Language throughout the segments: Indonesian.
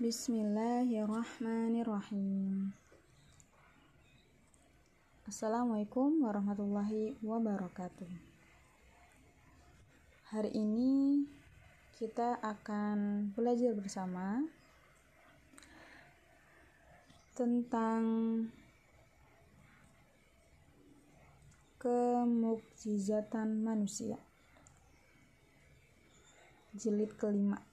Bismillahirrahmanirrahim. Assalamualaikum warahmatullahi wabarakatuh. Hari ini kita akan belajar bersama tentang kemukjizatan manusia. Jilid kelima.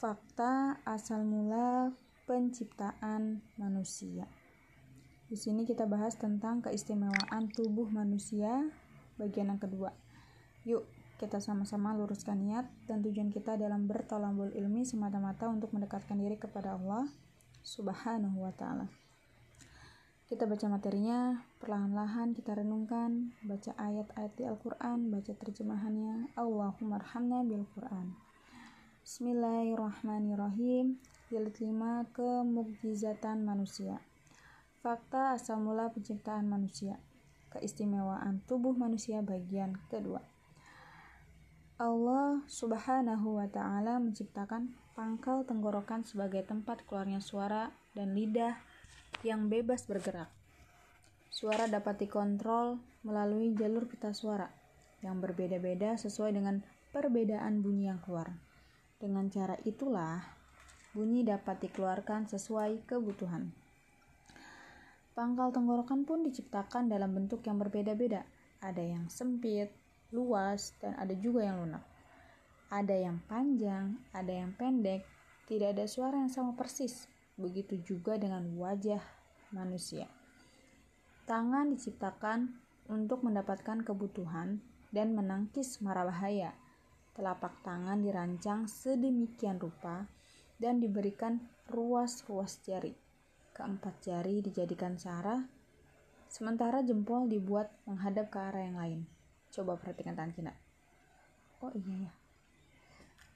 Fakta asal mula penciptaan manusia. Di sini kita bahas tentang keistimewaan tubuh manusia bagian yang kedua. Yuk, kita sama-sama luruskan niat dan tujuan kita dalam bertolambul ilmi semata-mata untuk mendekatkan diri kepada Allah Subhanahu wa taala. Kita baca materinya, perlahan-lahan kita renungkan, baca ayat-ayat di Al-Qur'an, baca terjemahannya. Allahumma arhamna bil Qur'an. Bismillahirrahmanirrahim. Jilid 5 Kemukjizatan manusia. Fakta asal mula penciptaan manusia. Keistimewaan tubuh manusia bagian kedua. Allah Subhanahu wa taala menciptakan pangkal tenggorokan sebagai tempat keluarnya suara dan lidah yang bebas bergerak. Suara dapat dikontrol melalui jalur pita suara yang berbeda-beda sesuai dengan perbedaan bunyi yang keluar. Dengan cara itulah bunyi dapat dikeluarkan sesuai kebutuhan. Pangkal tenggorokan pun diciptakan dalam bentuk yang berbeda-beda. Ada yang sempit, luas, dan ada juga yang lunak. Ada yang panjang, ada yang pendek, tidak ada suara yang sama persis. Begitu juga dengan wajah manusia. Tangan diciptakan untuk mendapatkan kebutuhan dan menangkis mara bahaya Telapak tangan dirancang sedemikian rupa dan diberikan ruas-ruas jari. Keempat jari dijadikan sarah, sementara jempol dibuat menghadap ke arah yang lain. Coba perhatikan tangan Cina. Oh iya ya,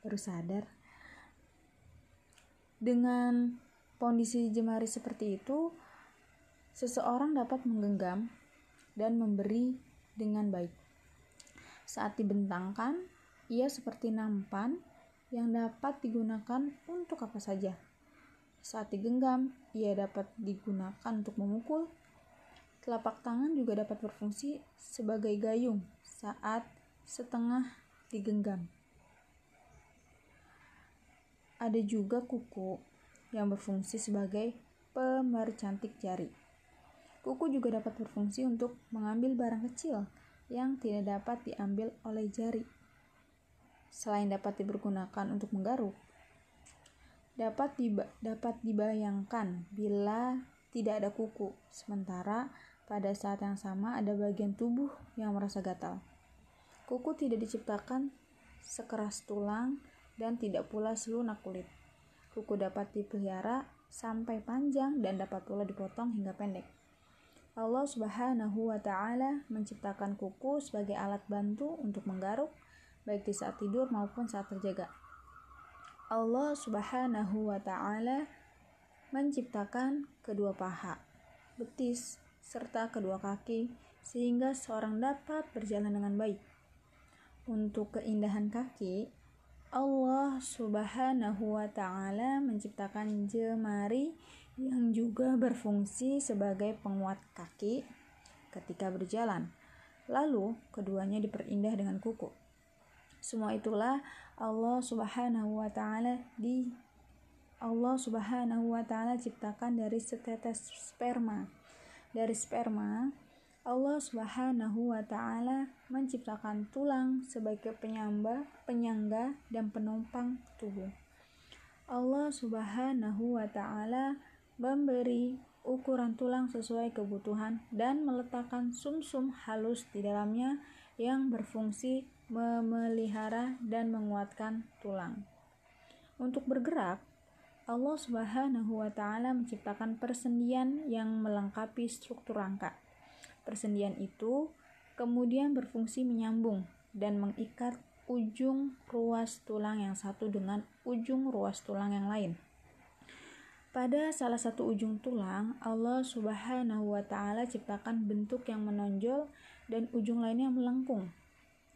baru sadar. Dengan kondisi jemari seperti itu, seseorang dapat menggenggam dan memberi dengan baik. Saat dibentangkan, ia seperti nampan yang dapat digunakan untuk apa saja. Saat digenggam, ia dapat digunakan untuk memukul. Telapak tangan juga dapat berfungsi sebagai gayung saat setengah digenggam. Ada juga kuku yang berfungsi sebagai pemercantik jari. Kuku juga dapat berfungsi untuk mengambil barang kecil yang tidak dapat diambil oleh jari selain dapat dipergunakan untuk menggaruk, dapat diba dapat dibayangkan bila tidak ada kuku, sementara pada saat yang sama ada bagian tubuh yang merasa gatal. Kuku tidak diciptakan sekeras tulang dan tidak pula selunak kulit. Kuku dapat dipelihara sampai panjang dan dapat pula dipotong hingga pendek. Allah Subhanahu wa taala menciptakan kuku sebagai alat bantu untuk menggaruk baik di saat tidur maupun saat terjaga. Allah Subhanahu wa taala menciptakan kedua paha, betis, serta kedua kaki sehingga seorang dapat berjalan dengan baik. Untuk keindahan kaki, Allah Subhanahu wa taala menciptakan jemari yang juga berfungsi sebagai penguat kaki ketika berjalan. Lalu, keduanya diperindah dengan kuku. Semua itulah Allah Subhanahu wa taala di Allah Subhanahu wa taala ciptakan dari setetes sperma. Dari sperma, Allah Subhanahu wa taala menciptakan tulang sebagai penyamba, penyangga dan penumpang tubuh. Allah Subhanahu wa taala memberi ukuran tulang sesuai kebutuhan dan meletakkan sumsum -sum halus di dalamnya yang berfungsi memelihara dan menguatkan tulang. Untuk bergerak, Allah Subhanahu wa taala menciptakan persendian yang melengkapi struktur rangka. Persendian itu kemudian berfungsi menyambung dan mengikat ujung ruas tulang yang satu dengan ujung ruas tulang yang lain. Pada salah satu ujung tulang, Allah Subhanahu wa taala ciptakan bentuk yang menonjol dan ujung lainnya melengkung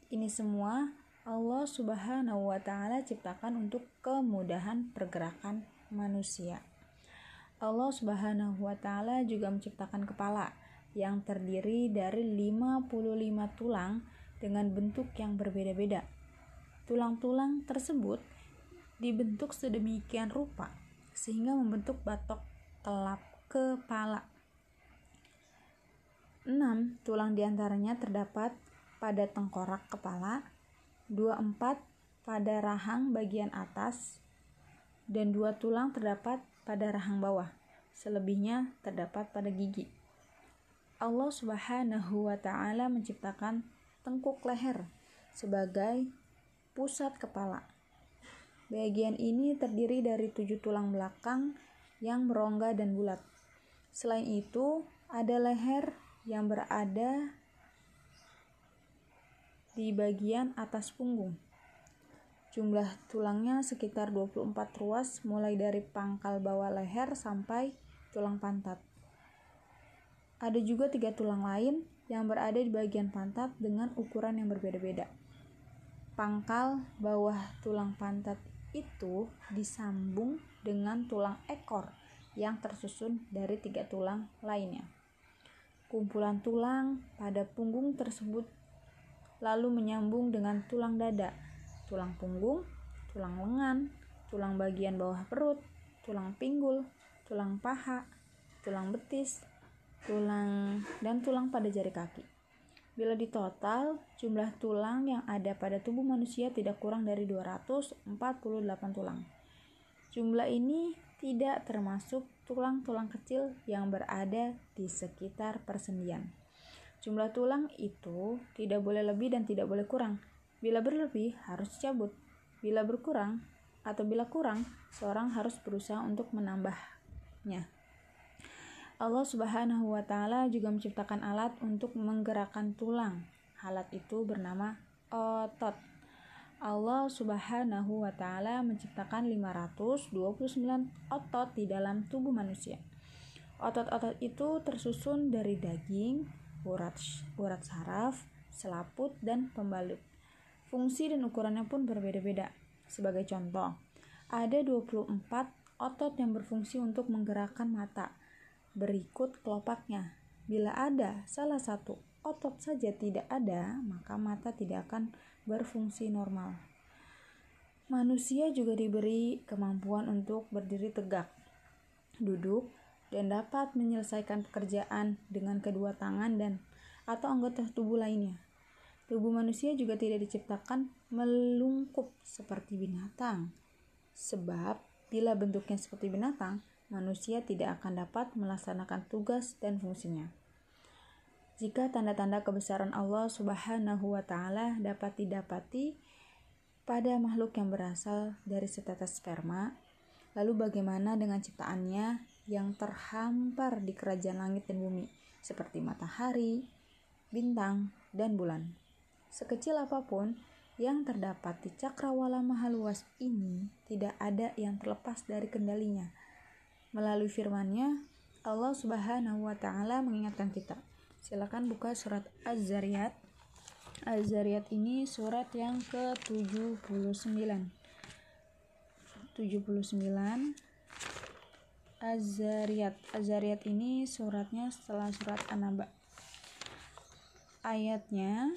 ini semua Allah Subhanahu wa taala ciptakan untuk kemudahan pergerakan manusia. Allah Subhanahu wa taala juga menciptakan kepala yang terdiri dari 55 tulang dengan bentuk yang berbeda-beda. Tulang-tulang tersebut dibentuk sedemikian rupa sehingga membentuk batok kelap kepala. Enam tulang di antaranya terdapat pada tengkorak kepala, dua empat pada rahang bagian atas, dan dua tulang terdapat pada rahang bawah. Selebihnya terdapat pada gigi. Allah Subhanahu wa taala menciptakan tengkuk leher sebagai pusat kepala. Bagian ini terdiri dari tujuh tulang belakang yang merongga dan bulat. Selain itu, ada leher yang berada di bagian atas punggung. Jumlah tulangnya sekitar 24 ruas mulai dari pangkal bawah leher sampai tulang pantat. Ada juga tiga tulang lain yang berada di bagian pantat dengan ukuran yang berbeda-beda. Pangkal bawah tulang pantat itu disambung dengan tulang ekor yang tersusun dari tiga tulang lainnya. Kumpulan tulang pada punggung tersebut lalu menyambung dengan tulang dada tulang punggung, tulang lengan, tulang bagian bawah perut, tulang pinggul, tulang paha, tulang betis, tulang dan tulang pada jari kaki. Bila ditotal, jumlah tulang yang ada pada tubuh manusia tidak kurang dari 248 tulang. Jumlah ini tidak termasuk tulang-tulang kecil yang berada di sekitar persendian. Jumlah tulang itu tidak boleh lebih dan tidak boleh kurang, Bila berlebih, harus dicabut. Bila berkurang atau bila kurang, seorang harus berusaha untuk menambahnya. Allah Subhanahu wa taala juga menciptakan alat untuk menggerakkan tulang. Alat itu bernama otot. Allah Subhanahu wa taala menciptakan 529 otot di dalam tubuh manusia. Otot-otot itu tersusun dari daging, urat urat saraf, selaput dan pembalut. Fungsi dan ukurannya pun berbeda-beda. Sebagai contoh, ada 24 otot yang berfungsi untuk menggerakkan mata. Berikut kelopaknya. Bila ada salah satu otot saja tidak ada, maka mata tidak akan berfungsi normal. Manusia juga diberi kemampuan untuk berdiri tegak, duduk, dan dapat menyelesaikan pekerjaan dengan kedua tangan dan atau anggota tubuh lainnya. Tubuh manusia juga tidak diciptakan melungkup seperti binatang. Sebab, bila bentuknya seperti binatang, manusia tidak akan dapat melaksanakan tugas dan fungsinya. Jika tanda-tanda kebesaran Allah Subhanahu wa taala dapat didapati pada makhluk yang berasal dari setetes sperma, lalu bagaimana dengan ciptaannya yang terhampar di kerajaan langit dan bumi seperti matahari, bintang, dan bulan? Sekecil apa pun yang terdapat di cakrawala maha luas ini tidak ada yang terlepas dari kendalinya. Melalui firman-Nya, Allah Subhanahu wa taala mengingatkan kita. Silakan buka surat Az-Zariyat. Az-Zariyat ini surat yang ke-79. 79 Az-Zariyat. Az-Zariyat ini suratnya setelah surat An-Naba. Ayatnya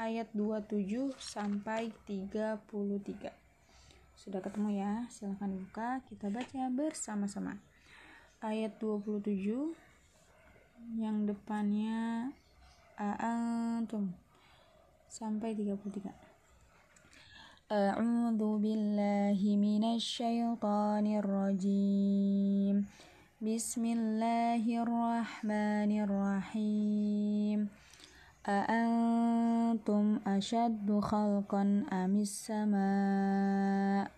ayat 27 sampai 33. Sudah ketemu ya? Silahkan buka, kita baca bersama-sama. Ayat 27 yang depannya antum sampai 33. أعوذ بالله من الشيطان الرجيم. بسم الله الرحمن الرحيم. أأنتم أشد خلقا أم السماء؟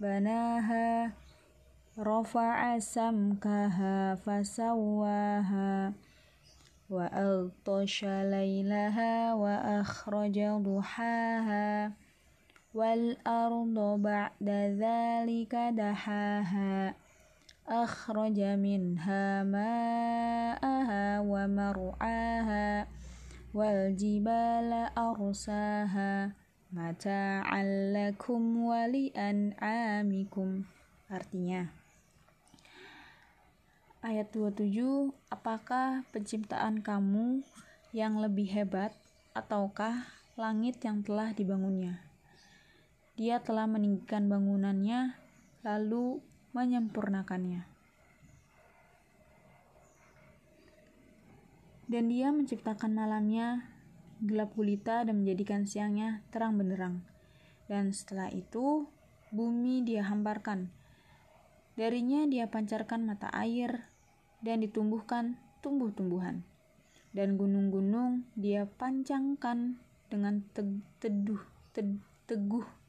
بناها رفع سمكها فسواها وألطش ليلها وأخرج ضحاها. wal بعد ba'da dzalika dahaha akhraja minha ma'aha wa mar'aha wal jibala arsaha mata'an lakum artinya ayat 27 apakah penciptaan kamu yang lebih hebat ataukah langit yang telah dibangunnya? Dia telah meninggikan bangunannya lalu menyempurnakannya Dan dia menciptakan malamnya gelap gulita dan menjadikan siangnya terang benderang. Dan setelah itu, bumi dia hamparkan. Darinya dia pancarkan mata air dan ditumbuhkan tumbuh-tumbuhan. Dan gunung-gunung dia pancangkan dengan teduh, te teguh.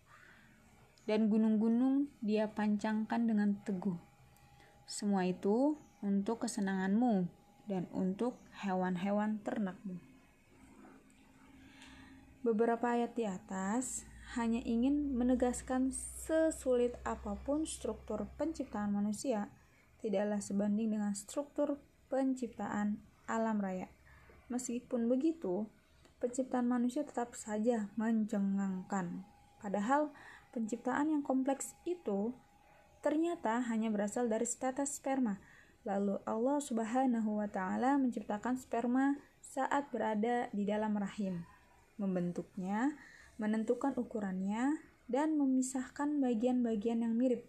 Dan gunung-gunung dia pancangkan dengan teguh. Semua itu untuk kesenanganmu dan untuk hewan-hewan ternakmu. Beberapa ayat di atas hanya ingin menegaskan sesulit apa pun struktur penciptaan manusia tidaklah sebanding dengan struktur penciptaan alam raya. Meskipun begitu, penciptaan manusia tetap saja mencengangkan. Padahal penciptaan yang kompleks itu ternyata hanya berasal dari status sperma. Lalu Allah Subhanahu wa taala menciptakan sperma saat berada di dalam rahim, membentuknya, menentukan ukurannya dan memisahkan bagian-bagian yang mirip.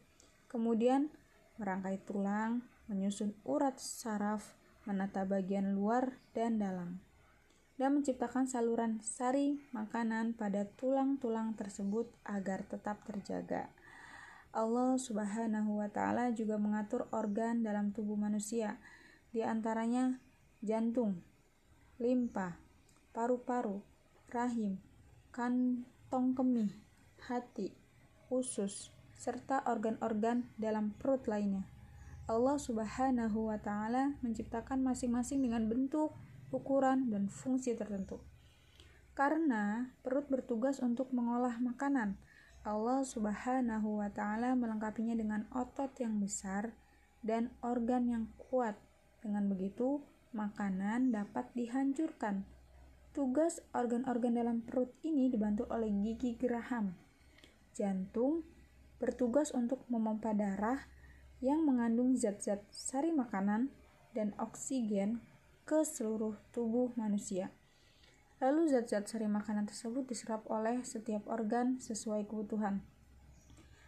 Kemudian merangkai tulang, menyusun urat saraf, menata bagian luar dan dalam dan menciptakan saluran sari makanan pada tulang-tulang tersebut agar tetap terjaga. Allah Subhanahu wa taala juga mengatur organ dalam tubuh manusia, di antaranya jantung, limpa, paru-paru, rahim, kantong kemih, hati, usus, serta organ-organ dalam perut lainnya. Allah Subhanahu wa taala menciptakan masing-masing dengan bentuk, ukuran, dan fungsi tertentu. Karena perut bertugas untuk mengolah makanan, Allah Subhanahu wa Ta'ala melengkapinya dengan otot yang besar dan organ yang kuat. Dengan begitu, makanan dapat dihancurkan. Tugas organ-organ dalam perut ini dibantu oleh gigi geraham. Jantung bertugas untuk memompa darah yang mengandung zat-zat sari makanan dan oksigen ke seluruh tubuh manusia. Lalu zat-zat sari makanan tersebut diserap oleh setiap organ sesuai kebutuhan.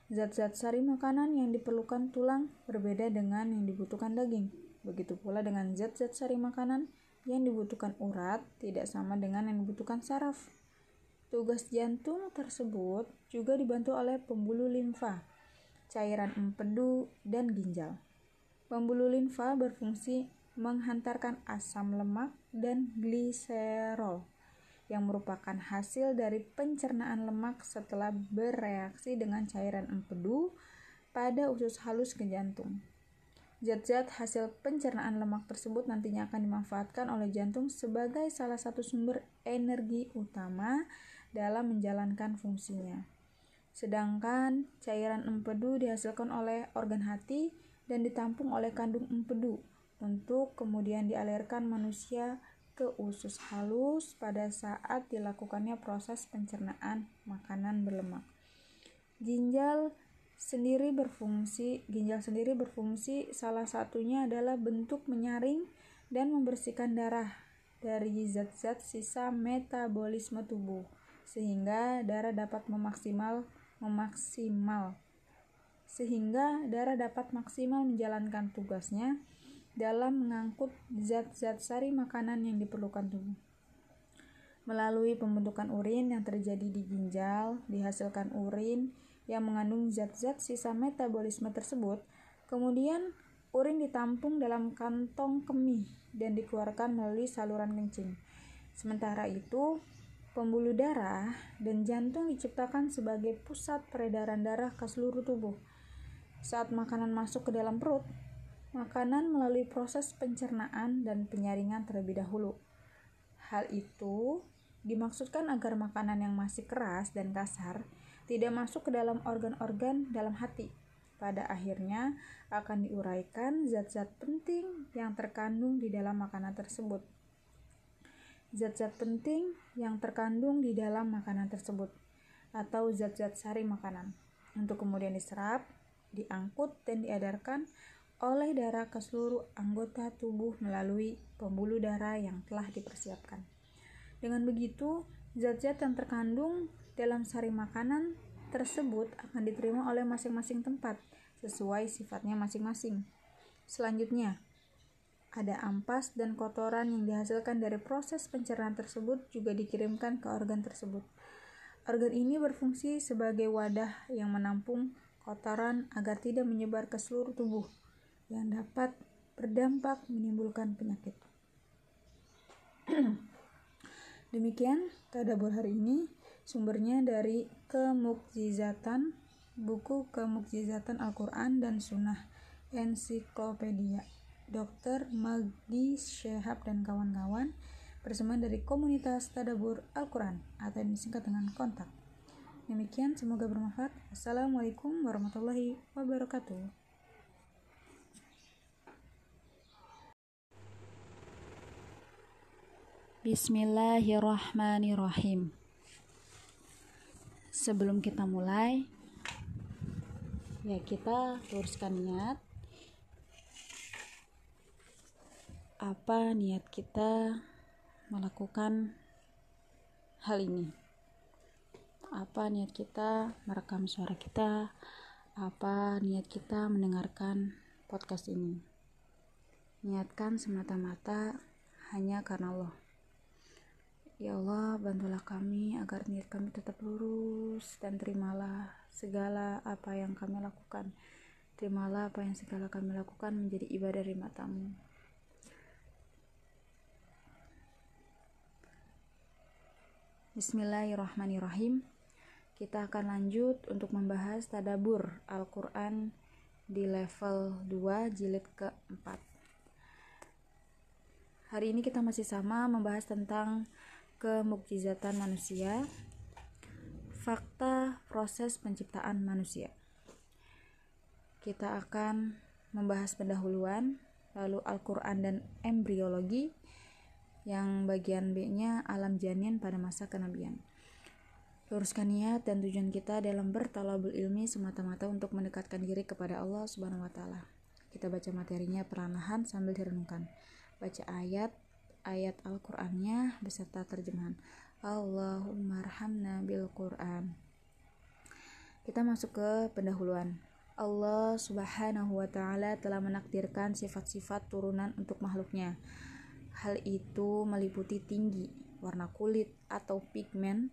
Zat-zat sari makanan yang diperlukan tulang berbeda dengan yang dibutuhkan daging. Begitu pula dengan zat-zat sari makanan yang dibutuhkan urat tidak sama dengan yang dibutuhkan saraf. Tugas jantung tersebut juga dibantu oleh pembuluh limfa, cairan empedu, dan ginjal. Pembuluh limfa berfungsi menghantarkan asam lemak dan gliserol yang merupakan hasil dari pencernaan lemak setelah bereaksi dengan cairan empedu pada usus halus ke jantung. Zat-zat hasil pencernaan lemak tersebut nantinya akan dimanfaatkan oleh jantung sebagai salah satu sumber energi utama dalam menjalankan fungsinya. Sedangkan cairan empedu dihasilkan oleh organ hati dan ditampung oleh kandung empedu untuk kemudian dialirkan manusia ke usus halus pada saat dilakukannya proses pencernaan makanan berlemak. Ginjal sendiri berfungsi, ginjal sendiri berfungsi salah satunya adalah bentuk menyaring dan membersihkan darah dari zat-zat sisa metabolisme tubuh sehingga darah dapat memaksimal memaksimal sehingga darah dapat maksimal menjalankan tugasnya dalam mengangkut zat-zat sari makanan yang diperlukan tubuh. Melalui pembentukan urin yang terjadi di ginjal, dihasilkan urin yang mengandung zat-zat sisa metabolisme tersebut, kemudian urin ditampung dalam kantong kemih dan dikeluarkan melalui saluran kencing. Sementara itu, pembuluh darah dan jantung diciptakan sebagai pusat peredaran darah ke seluruh tubuh. Saat makanan masuk ke dalam perut, makanan melalui proses pencernaan dan penyaringan terlebih dahulu. Hal itu dimaksudkan agar makanan yang masih keras dan kasar tidak masuk ke dalam organ-organ dalam hati. Pada akhirnya akan diuraikan zat-zat penting yang terkandung di dalam makanan tersebut. zat-zat penting yang terkandung di dalam makanan tersebut atau zat-zat sari makanan untuk kemudian diserap, diangkut dan diedarkan oleh darah ke seluruh anggota tubuh melalui pembuluh darah yang telah dipersiapkan. Dengan begitu, zat-zat yang terkandung dalam sari makanan tersebut akan diterima oleh masing-masing tempat sesuai sifatnya masing-masing. Selanjutnya, ada ampas dan kotoran yang dihasilkan dari proses pencernaan tersebut juga dikirimkan ke organ tersebut. Organ ini berfungsi sebagai wadah yang menampung kotoran agar tidak menyebar ke seluruh tubuh yang dapat berdampak menimbulkan penyakit. Demikian tadabur hari ini sumbernya dari Kemukjizatan buku Kemukjizatan Al-Quran dan Sunnah Ensiklopedia Dr. Magdi Syehab dan kawan-kawan bersama dari komunitas Tadabur Al-Quran atau yang disingkat dengan kontak. Demikian, semoga bermanfaat. Assalamualaikum warahmatullahi wabarakatuh. Bismillahirrahmanirrahim. Sebelum kita mulai, ya kita luruskan niat. Apa niat kita melakukan hal ini? Apa niat kita merekam suara kita? Apa niat kita mendengarkan podcast ini? Niatkan semata-mata hanya karena Allah Ya Allah, bantulah kami agar niat kami tetap lurus dan terimalah segala apa yang kami lakukan. Terimalah apa yang segala kami lakukan menjadi ibadah dari matamu. Bismillahirrahmanirrahim. Kita akan lanjut untuk membahas tadabur Al-Quran di level 2 jilid keempat. Hari ini kita masih sama membahas tentang kemukjizatan manusia, fakta proses penciptaan manusia. Kita akan membahas pendahuluan, lalu Al-Quran dan embriologi, yang bagian B-nya alam janin pada masa kenabian. Luruskan niat dan tujuan kita dalam bertalabul ilmi semata-mata untuk mendekatkan diri kepada Allah Subhanahu wa taala. Kita baca materinya perlahan sambil direnungkan. Baca ayat ayat Al-Qur'annya beserta terjemahan. Allahumma arhamna bil Qur'an. Kita masuk ke pendahuluan. Allah Subhanahu wa taala telah menakdirkan sifat-sifat turunan untuk makhluknya. Hal itu meliputi tinggi, warna kulit atau pigmen,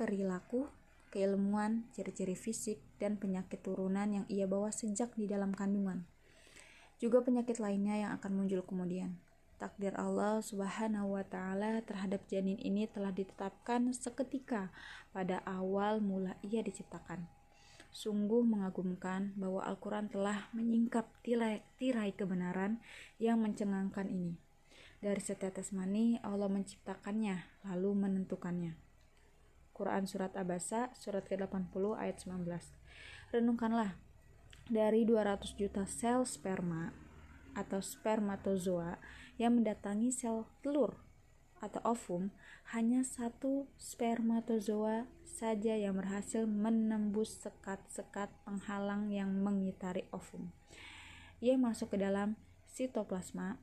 perilaku, keilmuan, ciri-ciri fisik, dan penyakit turunan yang ia bawa sejak di dalam kandungan. Juga penyakit lainnya yang akan muncul kemudian. Takdir Allah Subhanahu wa taala terhadap janin ini telah ditetapkan seketika pada awal mula ia diciptakan. Sungguh mengagumkan bahwa Al-Quran telah menyingkap tirai, tirai kebenaran yang mencengangkan ini. Dari setetes mani, Allah menciptakannya, lalu menentukannya. Quran Surat Abasa, Surat ke-80 ayat 19. Renungkanlah, dari 200 juta sel sperma atau spermatozoa yang mendatangi sel telur atau ovum, hanya satu spermatozoa saja yang berhasil menembus sekat-sekat penghalang yang mengitari ovum. Ia masuk ke dalam sitoplasma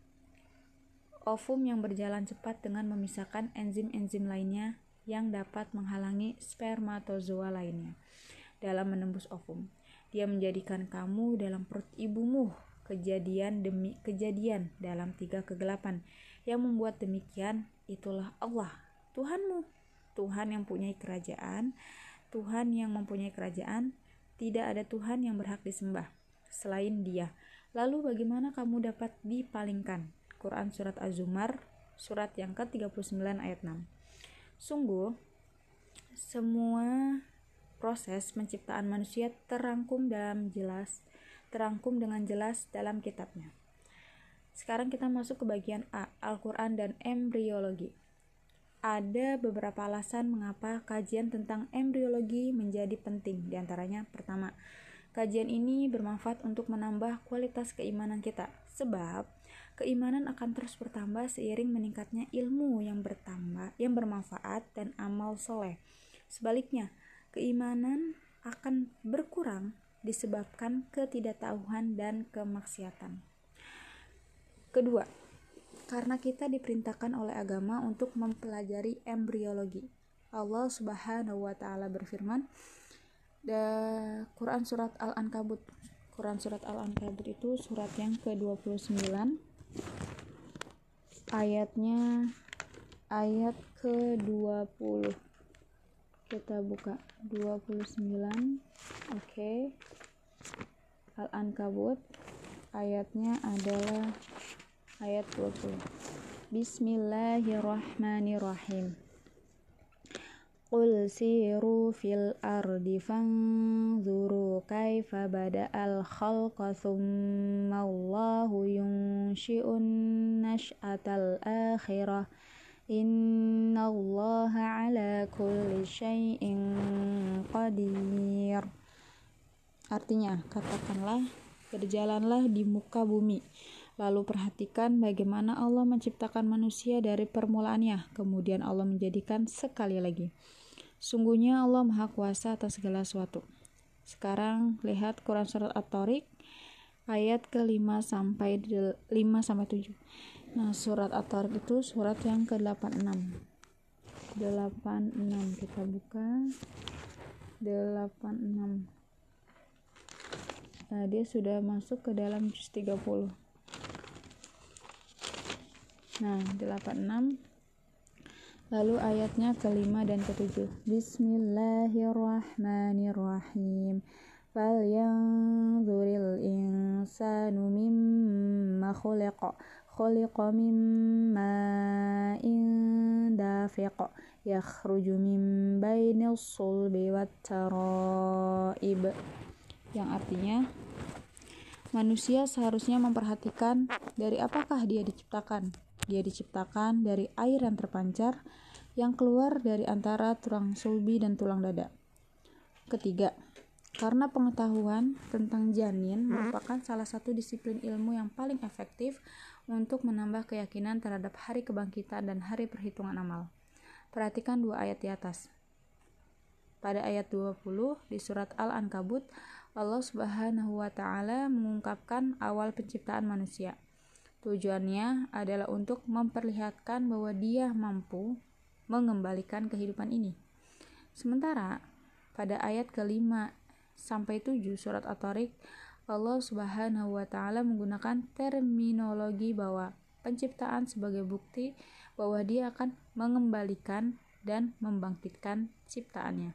Ovum yang berjalan cepat dengan memisahkan enzim-enzim lainnya yang dapat menghalangi spermatozoa lainnya dalam menembus ovum. Dia menjadikan kamu dalam perut ibumu kejadian demi kejadian dalam tiga kegelapan. Yang membuat demikian itulah Allah Tuhanmu. Tuhan yang punya kerajaan Tuhan yang mempunyai kerajaan tidak ada Tuhan yang berhak disembah selain dia. Lalu bagaimana kamu dapat dipalingkan? Quran Surat Az-Zumar, surat yang ke-39 ayat 6. Sungguh, semua proses penciptaan manusia terangkum dalam jelas, terangkum dengan jelas dalam kitabnya. Sekarang kita masuk ke bagian A, Al-Quran dan embriologi. Ada beberapa alasan mengapa kajian tentang embriologi menjadi penting. Di antaranya, pertama, kajian ini bermanfaat untuk menambah kualitas keimanan kita. Sebab, Keimanan akan terus bertambah seiring meningkatnya ilmu yang bertambah, yang bermanfaat dan amal soleh. Sebaliknya, keimanan akan berkurang disebabkan ketidaktahuan dan kemaksiatan. Kedua, karena kita diperintahkan oleh agama untuk mempelajari embriologi. Allah Subhanahu wa taala berfirman, da Quran surat Al-Ankabut. Quran surat Al-Ankabut itu surat yang ke-29 ayatnya ayat ke-20 kita buka 29 oke. Okay. Al-Ankabut. Ayatnya adalah ayat 20 Bismillahirrahmanirrahim. Qul siru fil ardi fanzuru kaifa bada'al khalqa thumma Allahu yunshi'un nash'atal akhirah Inna Allah ala kulli syai'in qadir Artinya, katakanlah, berjalanlah di muka bumi Lalu perhatikan bagaimana Allah menciptakan manusia dari permulaannya, kemudian Allah menjadikan sekali lagi. Sungguhnya Allah Maha Kuasa atas segala sesuatu. Sekarang lihat Quran surat At-Tariq ayat ke-5 sampai 5 sampai 7. Nah, surat At-Tariq itu surat yang ke-86. 86 kita buka. 86. Nah, dia sudah masuk ke dalam juz 30. Nah, 86 Lalu ayatnya kelima dan ketujuh. Bismillahirrahmanirrahim. Fal yanzuril insanu mimma khuliqa. Khuliqa mimma indafiq. Yakhruju min bainil sulbi wat taraib. Yang artinya manusia seharusnya memperhatikan dari apakah dia diciptakan dia diciptakan dari air yang terpancar yang keluar dari antara tulang sulbi dan tulang dada. Ketiga, karena pengetahuan tentang janin merupakan salah satu disiplin ilmu yang paling efektif untuk menambah keyakinan terhadap hari kebangkitan dan hari perhitungan amal. Perhatikan dua ayat di atas. Pada ayat 20 di surat Al-Ankabut, Allah Subhanahu wa taala mengungkapkan awal penciptaan manusia. Tujuannya adalah untuk memperlihatkan bahwa dia mampu mengembalikan kehidupan ini. Sementara pada ayat kelima sampai tujuh surat At-Tariq, Allah Subhanahu wa taala menggunakan terminologi bahwa penciptaan sebagai bukti bahwa dia akan mengembalikan dan membangkitkan ciptaannya.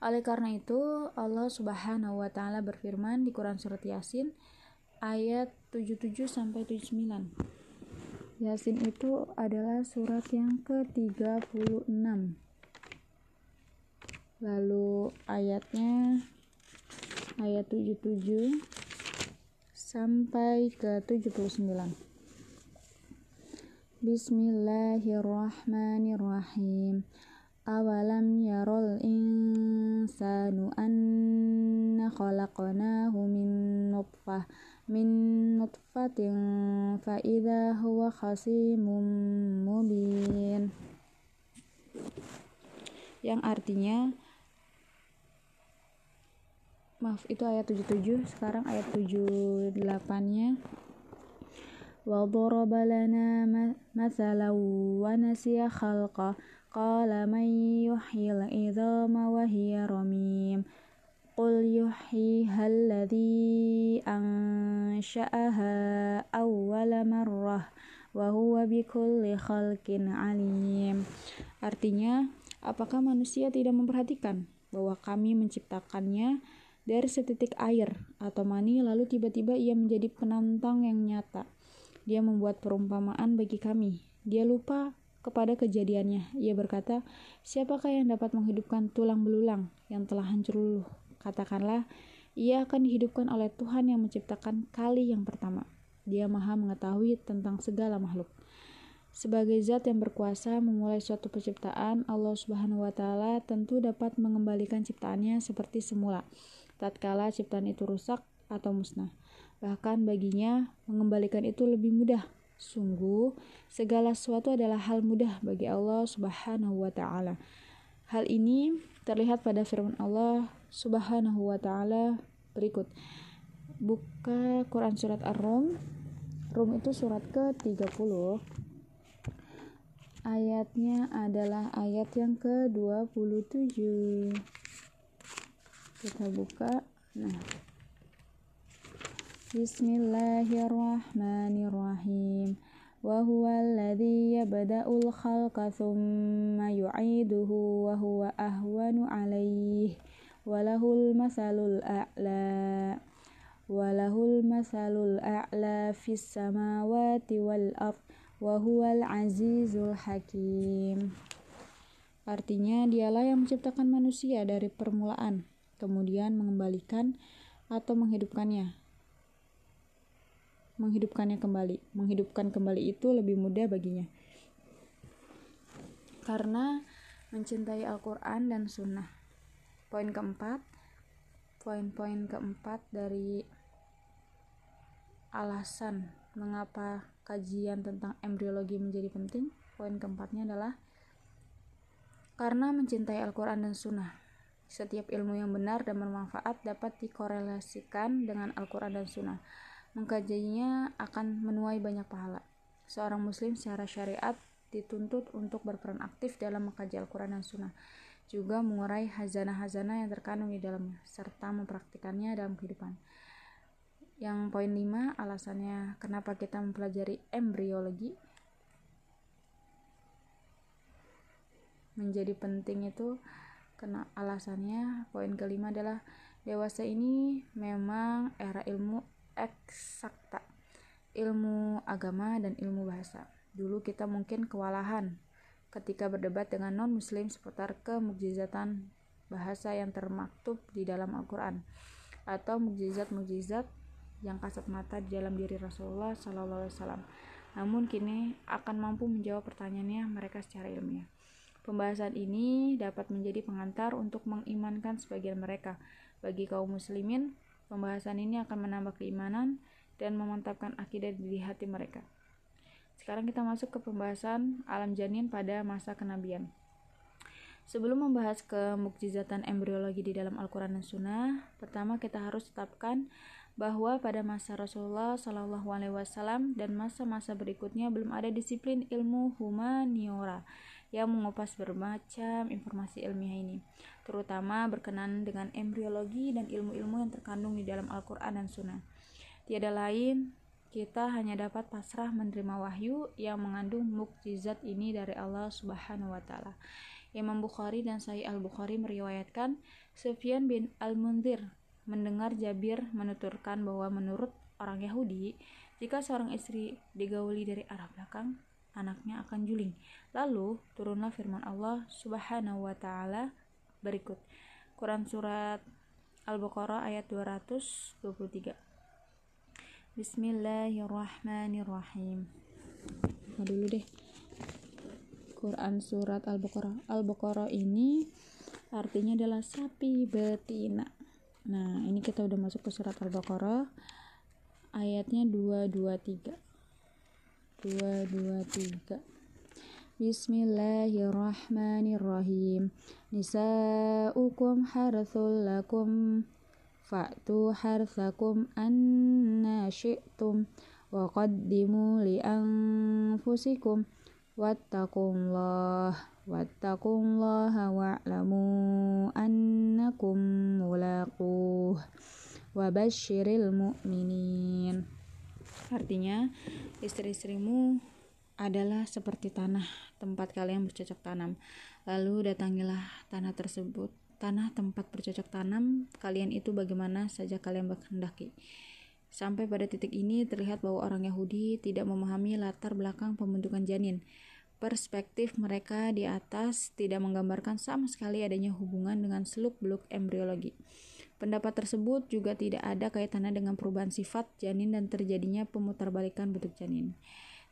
Oleh karena itu, Allah Subhanahu wa taala berfirman di Quran surat Yasin ayat 77 sampai 79. Yasin itu adalah surat yang ke-36. Lalu ayatnya ayat 77 sampai ke 79. Bismillahirrahmanirrahim. Awalam yarol insanu anna khalaqnahu min nutfah min nutfatin fa idza huwa khasimun mubin yang artinya maaf itu ayat 77 sekarang ayat 78 nya wa daraba lana mathalan wa nasiya khalqa. Qala man yuhyil idhama wa hiya ramim. Qul yuhyiha alladhi ansha'aha awwala marrah wa huwa bikulli khalqin alim. Artinya, apakah manusia tidak memperhatikan bahwa kami menciptakannya dari setitik air atau mani lalu tiba-tiba ia menjadi penantang yang nyata. Dia membuat perumpamaan bagi kami. Dia lupa kepada kejadiannya. Ia berkata, "Siapakah yang dapat menghidupkan tulang belulang yang telah hancur luluh?" Katakanlah, ia akan dihidupkan oleh Tuhan yang menciptakan kali yang pertama. Dia maha mengetahui tentang segala makhluk. Sebagai zat yang berkuasa memulai suatu penciptaan, Allah Subhanahu wa taala tentu dapat mengembalikan ciptaannya seperti semula tatkala ciptaan itu rusak atau musnah. Bahkan baginya mengembalikan itu lebih mudah. Sungguh, segala sesuatu adalah hal mudah bagi Allah Subhanahu wa taala. Hal ini terlihat pada firman Allah Subhanahu wa taala berikut. Buka Quran surat Ar-Rum. Rum itu surat ke-30. Ayatnya adalah ayat yang ke-27 kita buka. Nah. Bismillahirrahmanirrahim. Wa huwa alladhi yabda'ul khalqa thumma yu'iduhu wa huwa ahwanu 'alayhi. Wa lahul masalul a'la. Walahul masalul a'la fis samawati wal ard. Wa huwal azizul hakim. Artinya dialah yang menciptakan manusia dari permulaan kemudian mengembalikan atau menghidupkannya menghidupkannya kembali. Menghidupkan kembali itu lebih mudah baginya. Karena mencintai Al-Quran dan Sunnah. Poin keempat, poin-poin keempat dari alasan mengapa kajian tentang embriologi menjadi penting. Poin keempatnya adalah karena mencintai Al-Quran dan Sunnah. Setiap ilmu yang benar dan bermanfaat dapat dikorelasikan dengan Al-Quran dan Sunnah mengkajinya akan menuai banyak pahala. Seorang muslim secara syariat dituntut untuk berperan aktif dalam mengkaji Al-Quran dan Sunnah, juga mengurai hazanah-hazanah yang terkandung di dalamnya, serta mempraktikannya dalam kehidupan. Yang poin 5, alasannya kenapa kita mempelajari embriologi menjadi penting itu karena alasannya poin kelima adalah dewasa ini memang era ilmu eksakta, ilmu agama dan ilmu bahasa. Dulu kita mungkin kewalahan ketika berdebat dengan non-muslim seputar kemukjizatan bahasa yang termaktub di dalam Al-Quran atau mukjizat-mukjizat yang kasat mata di dalam diri Rasulullah Wasallam. Namun kini akan mampu menjawab pertanyaannya mereka secara ilmiah. Pembahasan ini dapat menjadi pengantar untuk mengimankan sebagian mereka. Bagi kaum muslimin, Pembahasan ini akan menambah keimanan dan memantapkan akidah di hati mereka. Sekarang kita masuk ke pembahasan alam janin pada masa kenabian. Sebelum membahas kemukjizatan embriologi di dalam Al-Quran dan Sunnah, pertama kita harus tetapkan bahwa pada masa Rasulullah Shallallahu Alaihi Wasallam dan masa-masa berikutnya belum ada disiplin ilmu humaniora yang mengupas bermacam informasi ilmiah ini, terutama berkenan dengan embriologi dan ilmu-ilmu yang terkandung di dalam Al-Quran dan Sunnah. Tiada lain, kita hanya dapat pasrah menerima wahyu yang mengandung mukjizat ini dari Allah Subhanahu wa taala. Imam Bukhari dan Sahih Al-Bukhari meriwayatkan Sufyan bin Al-Munzir mendengar Jabir menuturkan bahwa menurut orang Yahudi, jika seorang istri digauli dari arah belakang, anaknya akan juling. Lalu turunlah firman Allah Subhanahu wa taala berikut. Quran surat Al-Baqarah ayat 223. Bismillahirrahmanirrahim. Nah, dulu deh. Quran surat Al-Baqarah. Al-Baqarah ini artinya adalah sapi betina. Nah, ini kita udah masuk ke surat Al-Baqarah ayatnya 223 dua dua tiga. Bismillahirrahmanirrahim. Nisa'ukum harthul lakum Fa'tu harthakum anna syi'tum Wa qaddimu li anfusikum Wattaqullah Wattaqullaha wa'lamu annakum mulaquh Wa basyiril mu'minin Artinya, istri-istrimu adalah seperti tanah tempat kalian bercocok tanam. Lalu datangilah tanah tersebut, tanah tempat bercocok tanam kalian itu bagaimana saja kalian berkehendaki. Sampai pada titik ini terlihat bahwa orang Yahudi tidak memahami latar belakang pembentukan janin. Perspektif mereka di atas tidak menggambarkan sama sekali adanya hubungan dengan seluk-beluk embriologi. Pendapat tersebut juga tidak ada kaitannya dengan perubahan sifat janin dan terjadinya pemutarbalikan bentuk janin.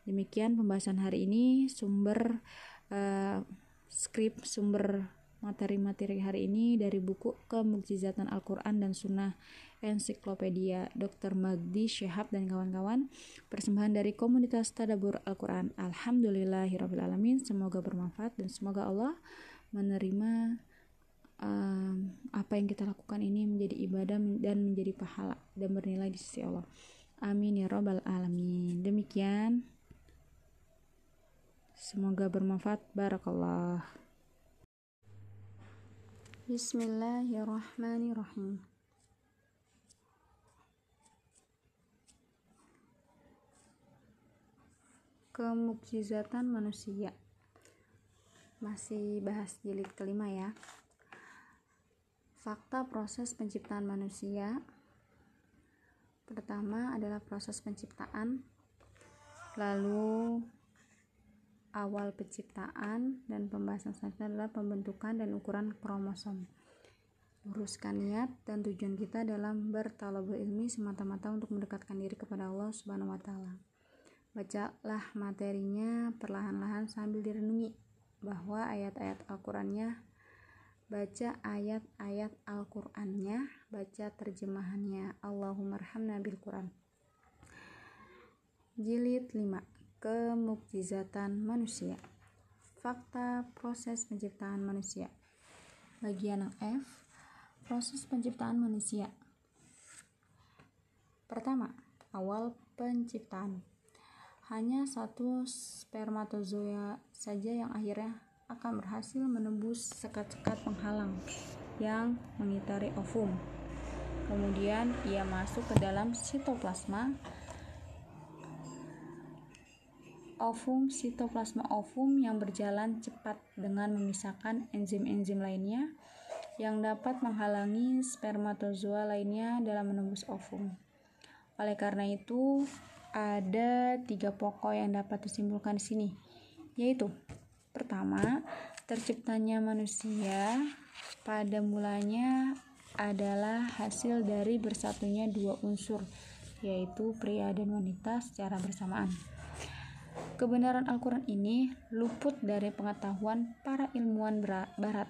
Demikian pembahasan hari ini. Sumber uh, skrip, sumber materi-materi hari ini dari buku Kemukjizatan Al-Quran dan Sunnah Ensiklopedia Dr. Magdi Syehab dan kawan-kawan persembahan dari komunitas Tadabur Al-Quran Alhamdulillahirrahmanirrahim semoga bermanfaat dan semoga Allah menerima um, apa yang kita lakukan ini menjadi ibadah dan menjadi pahala dan bernilai di sisi Allah amin ya robbal alamin demikian semoga bermanfaat barakallah Bismillahirrahmanirrahim. Kemukjizatan manusia. Masih bahas jilid kelima ya. Fakta proses penciptaan manusia. Pertama adalah proses penciptaan. Lalu awal penciptaan dan pembahasan selanjutnya adalah pembentukan dan ukuran kromosom. Luruskan niat dan tujuan kita dalam bertalabul ilmi semata-mata untuk mendekatkan diri kepada Allah Subhanahu wa taala. Bacalah materinya perlahan-lahan sambil direnungi bahwa ayat-ayat Al-Qur'annya baca ayat-ayat Al-Qur'annya, baca terjemahannya. Allahumma arhamna bil Qur'an. Jilid 5 Kemukjizatan manusia. Fakta proses penciptaan manusia. Bagian F. Proses penciptaan manusia. Pertama, awal penciptaan. Hanya satu spermatozoa saja yang akhirnya akan berhasil menembus sekat-sekat penghalang yang mengitari ovum. Kemudian ia masuk ke dalam sitoplasma ovum sitoplasma ovum yang berjalan cepat dengan memisahkan enzim-enzim lainnya yang dapat menghalangi spermatozoa lainnya dalam menembus ovum. Oleh karena itu, ada tiga pokok yang dapat disimpulkan di sini, yaitu pertama, terciptanya manusia pada mulanya adalah hasil dari bersatunya dua unsur, yaitu pria dan wanita secara bersamaan. Kebenaran Al-Quran ini luput dari pengetahuan para ilmuwan barat.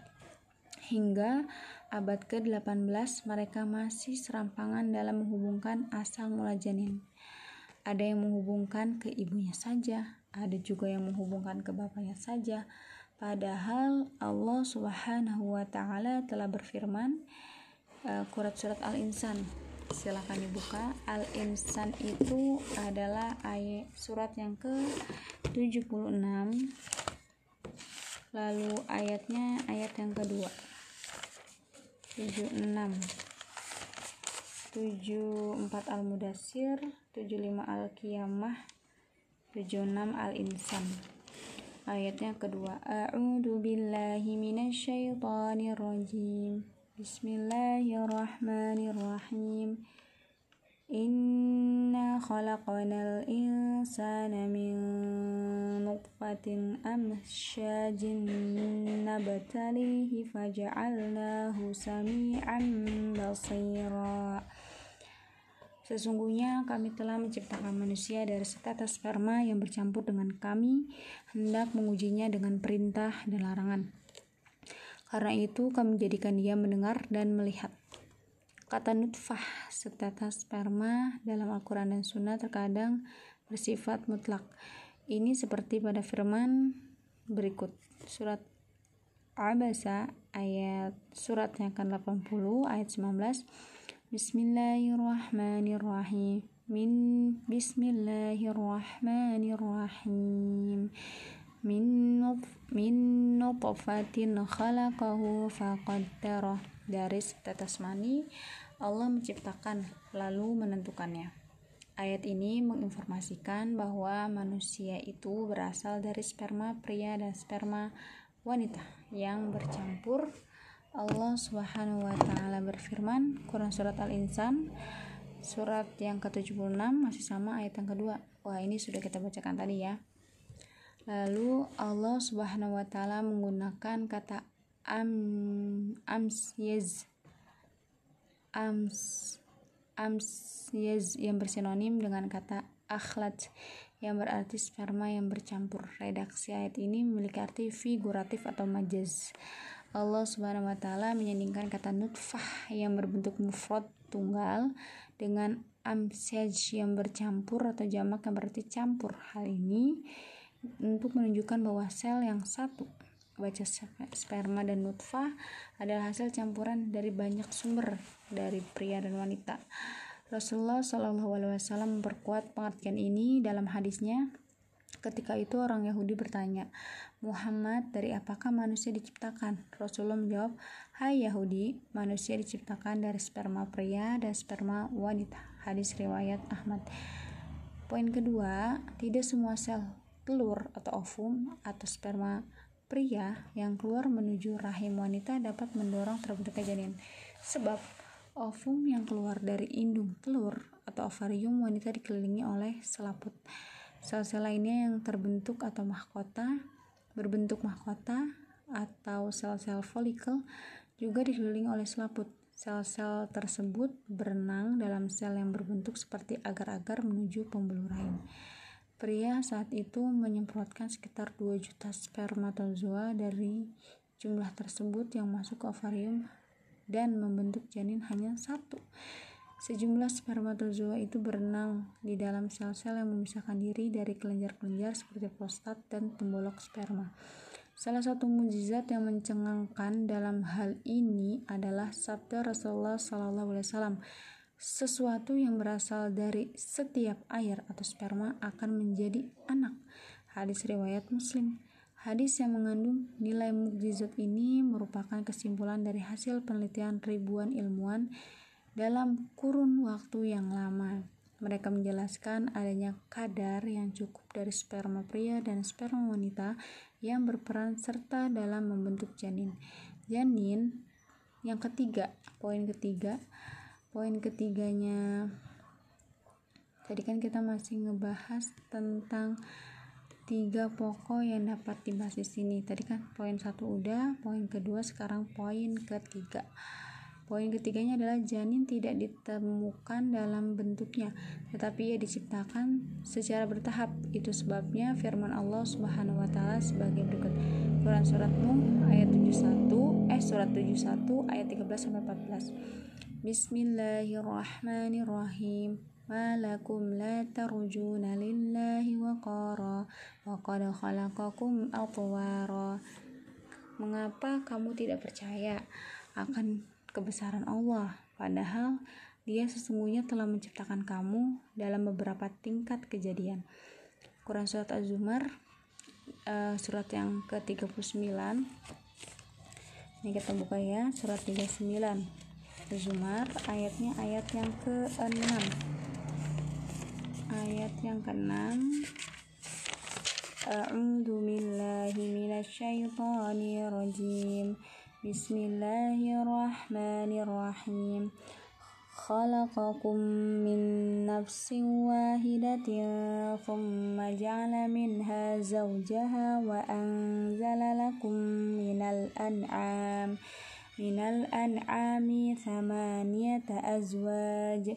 Hingga abad ke-18 mereka masih serampangan dalam menghubungkan asal mula janin. Ada yang menghubungkan ke ibunya saja, ada juga yang menghubungkan ke bapaknya saja. Padahal Allah Subhanahu wa taala telah berfirman uh, surat Al-Insan. Silahkan dibuka. Al-Insan itu adalah ayat surat yang ke 76 lalu ayatnya ayat yang kedua. 76 74 Al-Mudasir 75 Al-Qiyamah 76 Al-Insan. Ayatnya kedua. A'udzu billahi minasyaitonir rajim Bismillahirrahmanirrahim. Inna khalaqnal insana min nutfatin amsyajin nabtalihi faja'alnahu sami'an basira Sesungguhnya kami telah menciptakan manusia dari setetes sperma yang bercampur dengan kami hendak mengujinya dengan perintah dan larangan karena itu kami menjadikan dia mendengar dan melihat. Kata nutfah, setetes sperma dalam Al-Quran dan Sunnah terkadang bersifat mutlak. Ini seperti pada firman berikut. Surat Abasa ayat surat yang ke-80 ayat 19. Bismillahirrahmanirrahim. Min Bismillahirrahmanirrahim min min nutfatin khalaqahu faqaddarah dari setetes mani Allah menciptakan lalu menentukannya Ayat ini menginformasikan bahwa manusia itu berasal dari sperma pria dan sperma wanita yang bercampur. Allah Subhanahu wa taala berfirman, Quran surat Al-Insan surat yang ke-76 masih sama ayat yang kedua. Wah, ini sudah kita bacakan tadi ya. Lalu Allah Subhanahu wa taala menggunakan kata am ams yez ams ams yez yang bersinonim dengan kata akhlat yang berarti sperma yang bercampur. Redaksi ayat ini memiliki arti figuratif atau majaz. Allah Subhanahu wa taala menyandingkan kata nutfah yang berbentuk mufrad tunggal dengan amsaj yang bercampur atau jamak yang berarti campur. Hal ini untuk menunjukkan bahwa sel yang satu baca sperma dan nutfah adalah hasil campuran dari banyak sumber dari pria dan wanita. Rasulullah Shallallahu Alaihi Wasallam memperkuat pengertian ini dalam hadisnya. Ketika itu orang Yahudi bertanya, Muhammad, dari apakah manusia diciptakan? Rasulullah menjawab, Hai Yahudi, manusia diciptakan dari sperma pria dan sperma wanita. Hadis riwayat Ahmad. Poin kedua, tidak semua sel telur atau ovum atau sperma pria yang keluar menuju rahim wanita dapat mendorong terbentuknya janin. Sebab ovum yang keluar dari indung telur atau ovarium wanita dikelilingi oleh selaput. Sel-sel lainnya yang terbentuk atau mahkota berbentuk mahkota atau sel-sel folikel juga dikelilingi oleh selaput. Sel-sel tersebut berenang dalam sel yang berbentuk seperti agar-agar menuju pembuluh rahim. Pria saat itu menyemprotkan sekitar 2 juta spermatozoa dari jumlah tersebut yang masuk ke ovarium dan membentuk janin hanya satu. Sejumlah spermatozoa itu berenang di dalam sel-sel yang memisahkan diri dari kelenjar-kelenjar seperti prostat dan pembolok sperma. Salah satu mujizat yang mencengangkan dalam hal ini adalah sabda Rasulullah SAW. Sesuatu yang berasal dari setiap air atau sperma akan menjadi anak. Hadis riwayat Muslim. Hadis yang mengandung nilai mukjizat ini merupakan kesimpulan dari hasil penelitian ribuan ilmuwan dalam kurun waktu yang lama. Mereka menjelaskan adanya kadar yang cukup dari sperma pria dan sperma wanita yang berperan serta dalam membentuk janin. Janin yang ketiga, poin ketiga, poin ketiganya tadi kan kita masih ngebahas tentang tiga pokok yang dapat dibahas di sini. Tadi kan poin satu udah, poin kedua sekarang poin ketiga. Poin ketiganya adalah janin tidak ditemukan dalam bentuknya, tetapi ia diciptakan secara bertahap. Itu sebabnya firman Allah Subhanahu wa taala sebagai berikut. Quran surat Nuh ayat 71 eh surat 71 ayat 13 sampai 14. Bismillahirrahmanirrahim. Malakum la tarjuna lillahi waqara wa qad khalaqakum atwara. Mengapa kamu tidak percaya akan kebesaran Allah, padahal Dia sesungguhnya telah menciptakan kamu dalam beberapa tingkat kejadian. Quran Surat Az-Zumar uh, surat yang ke-39 ini kita buka ya surat 39 Az-Zumar ayatnya ayat yang ke-6 ayat yang ke-6 A'udzu billahi rajim بسم الله الرحمن الرحيم خلقكم من نفس واحدة ثم جعل منها زوجها وأنزل لكم من الأنعام من الأنعام ثمانية أزواج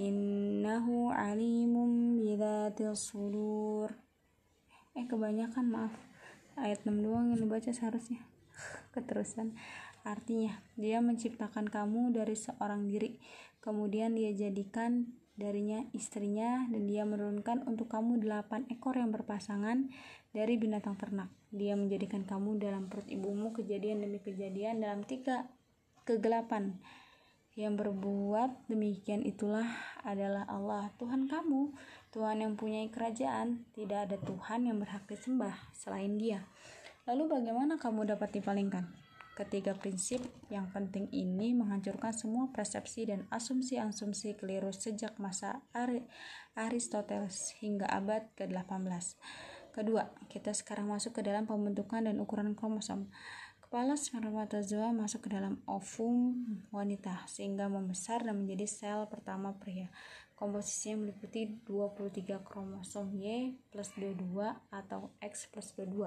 innahu alimum bidzatis sudur. Eh kebanyakan maaf. Ayat 6 doang yang dibaca seharusnya. Keterusan. Artinya dia menciptakan kamu dari seorang diri. Kemudian dia jadikan darinya istrinya dan dia menurunkan untuk kamu delapan ekor yang berpasangan dari binatang ternak. Dia menjadikan kamu dalam perut ibumu kejadian demi kejadian dalam tiga kegelapan yang berbuat demikian itulah adalah Allah Tuhan kamu. Tuhan yang punya kerajaan, tidak ada Tuhan yang berhak disembah selain Dia. Lalu bagaimana kamu dapat dipalingkan? Ketiga prinsip yang penting ini menghancurkan semua persepsi dan asumsi-asumsi keliru sejak masa Aristoteles hingga abad ke-18. Kedua, kita sekarang masuk ke dalam pembentukan dan ukuran kromosom. Kepala spermatozoa masuk ke dalam ovum wanita sehingga membesar dan menjadi sel pertama pria. Komposisinya meliputi 23 kromosom Y plus 22 atau X plus 22.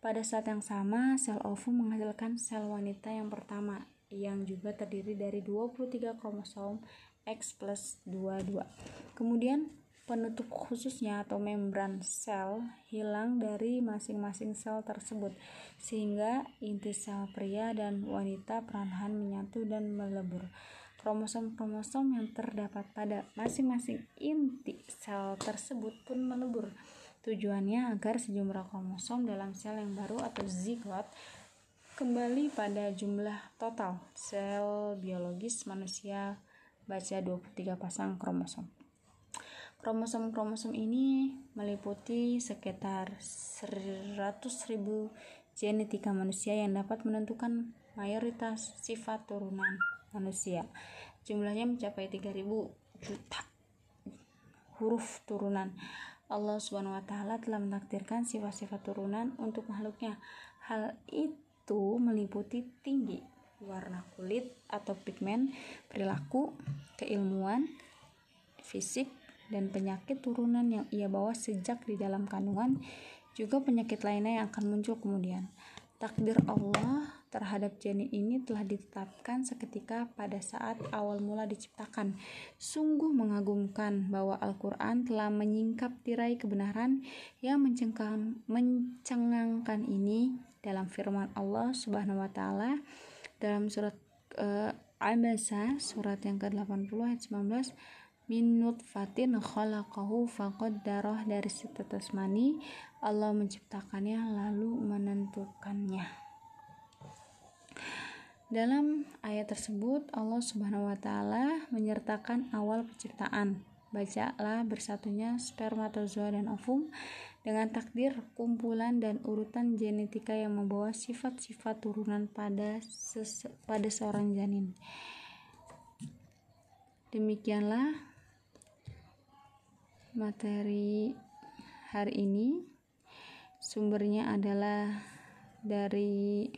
Pada saat yang sama, sel ovum menghasilkan sel wanita yang pertama yang juga terdiri dari 23 kromosom X plus 22. Kemudian penutup khususnya atau membran sel hilang dari masing-masing sel tersebut sehingga inti sel pria dan wanita perlahan menyatu dan melebur. Kromosom-kromosom yang terdapat pada masing-masing inti sel tersebut pun melebur. Tujuannya agar sejumlah kromosom dalam sel yang baru atau zigot kembali pada jumlah total sel biologis manusia baca 23 pasang kromosom. Kromosom-kromosom ini meliputi sekitar 100.000 genetika manusia yang dapat menentukan mayoritas sifat turunan manusia. Jumlahnya mencapai 3.000 juta huruf turunan. Allah Subhanahu wa taala telah menakdirkan sifat-sifat turunan untuk makhluknya. Hal itu meliputi tinggi, warna kulit atau pigmen, perilaku, keilmuan, fisik, dan penyakit turunan yang ia bawa sejak di dalam kandungan, juga penyakit lainnya yang akan muncul kemudian. Takdir Allah terhadap janin ini telah ditetapkan seketika pada saat awal mula diciptakan. Sungguh mengagumkan bahwa Al-Quran telah menyingkap tirai kebenaran yang mencengangkan ini dalam firman Allah Subhanahu wa taala dalam surat uh, Al-Basa surat yang ke-80 ayat 19 min nutfatin khalaqahu faqaddarah dari setetes mani. Allah menciptakannya lalu menentukannya. Dalam ayat tersebut Allah Subhanahu wa taala menyertakan awal penciptaan. Bacalah bersatunya spermatozoa dan ovum dengan takdir kumpulan dan urutan genetika yang membawa sifat-sifat turunan pada pada seorang janin. Demikianlah materi hari ini. Sumbernya adalah dari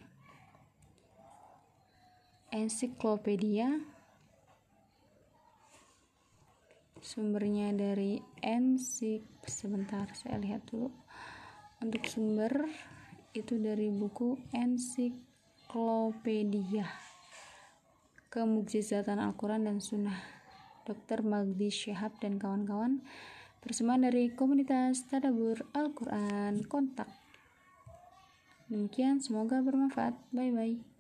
ensiklopedia. Sumbernya dari ensik sebentar saya lihat dulu. Untuk sumber itu dari buku ensiklopedia. Kemukjizatan Al-Quran dan Sunnah Dr. Magdi Syihab dan kawan-kawan Persembahan dari komunitas Tadabur Al-Quran Kontak. Demikian, semoga bermanfaat. Bye-bye.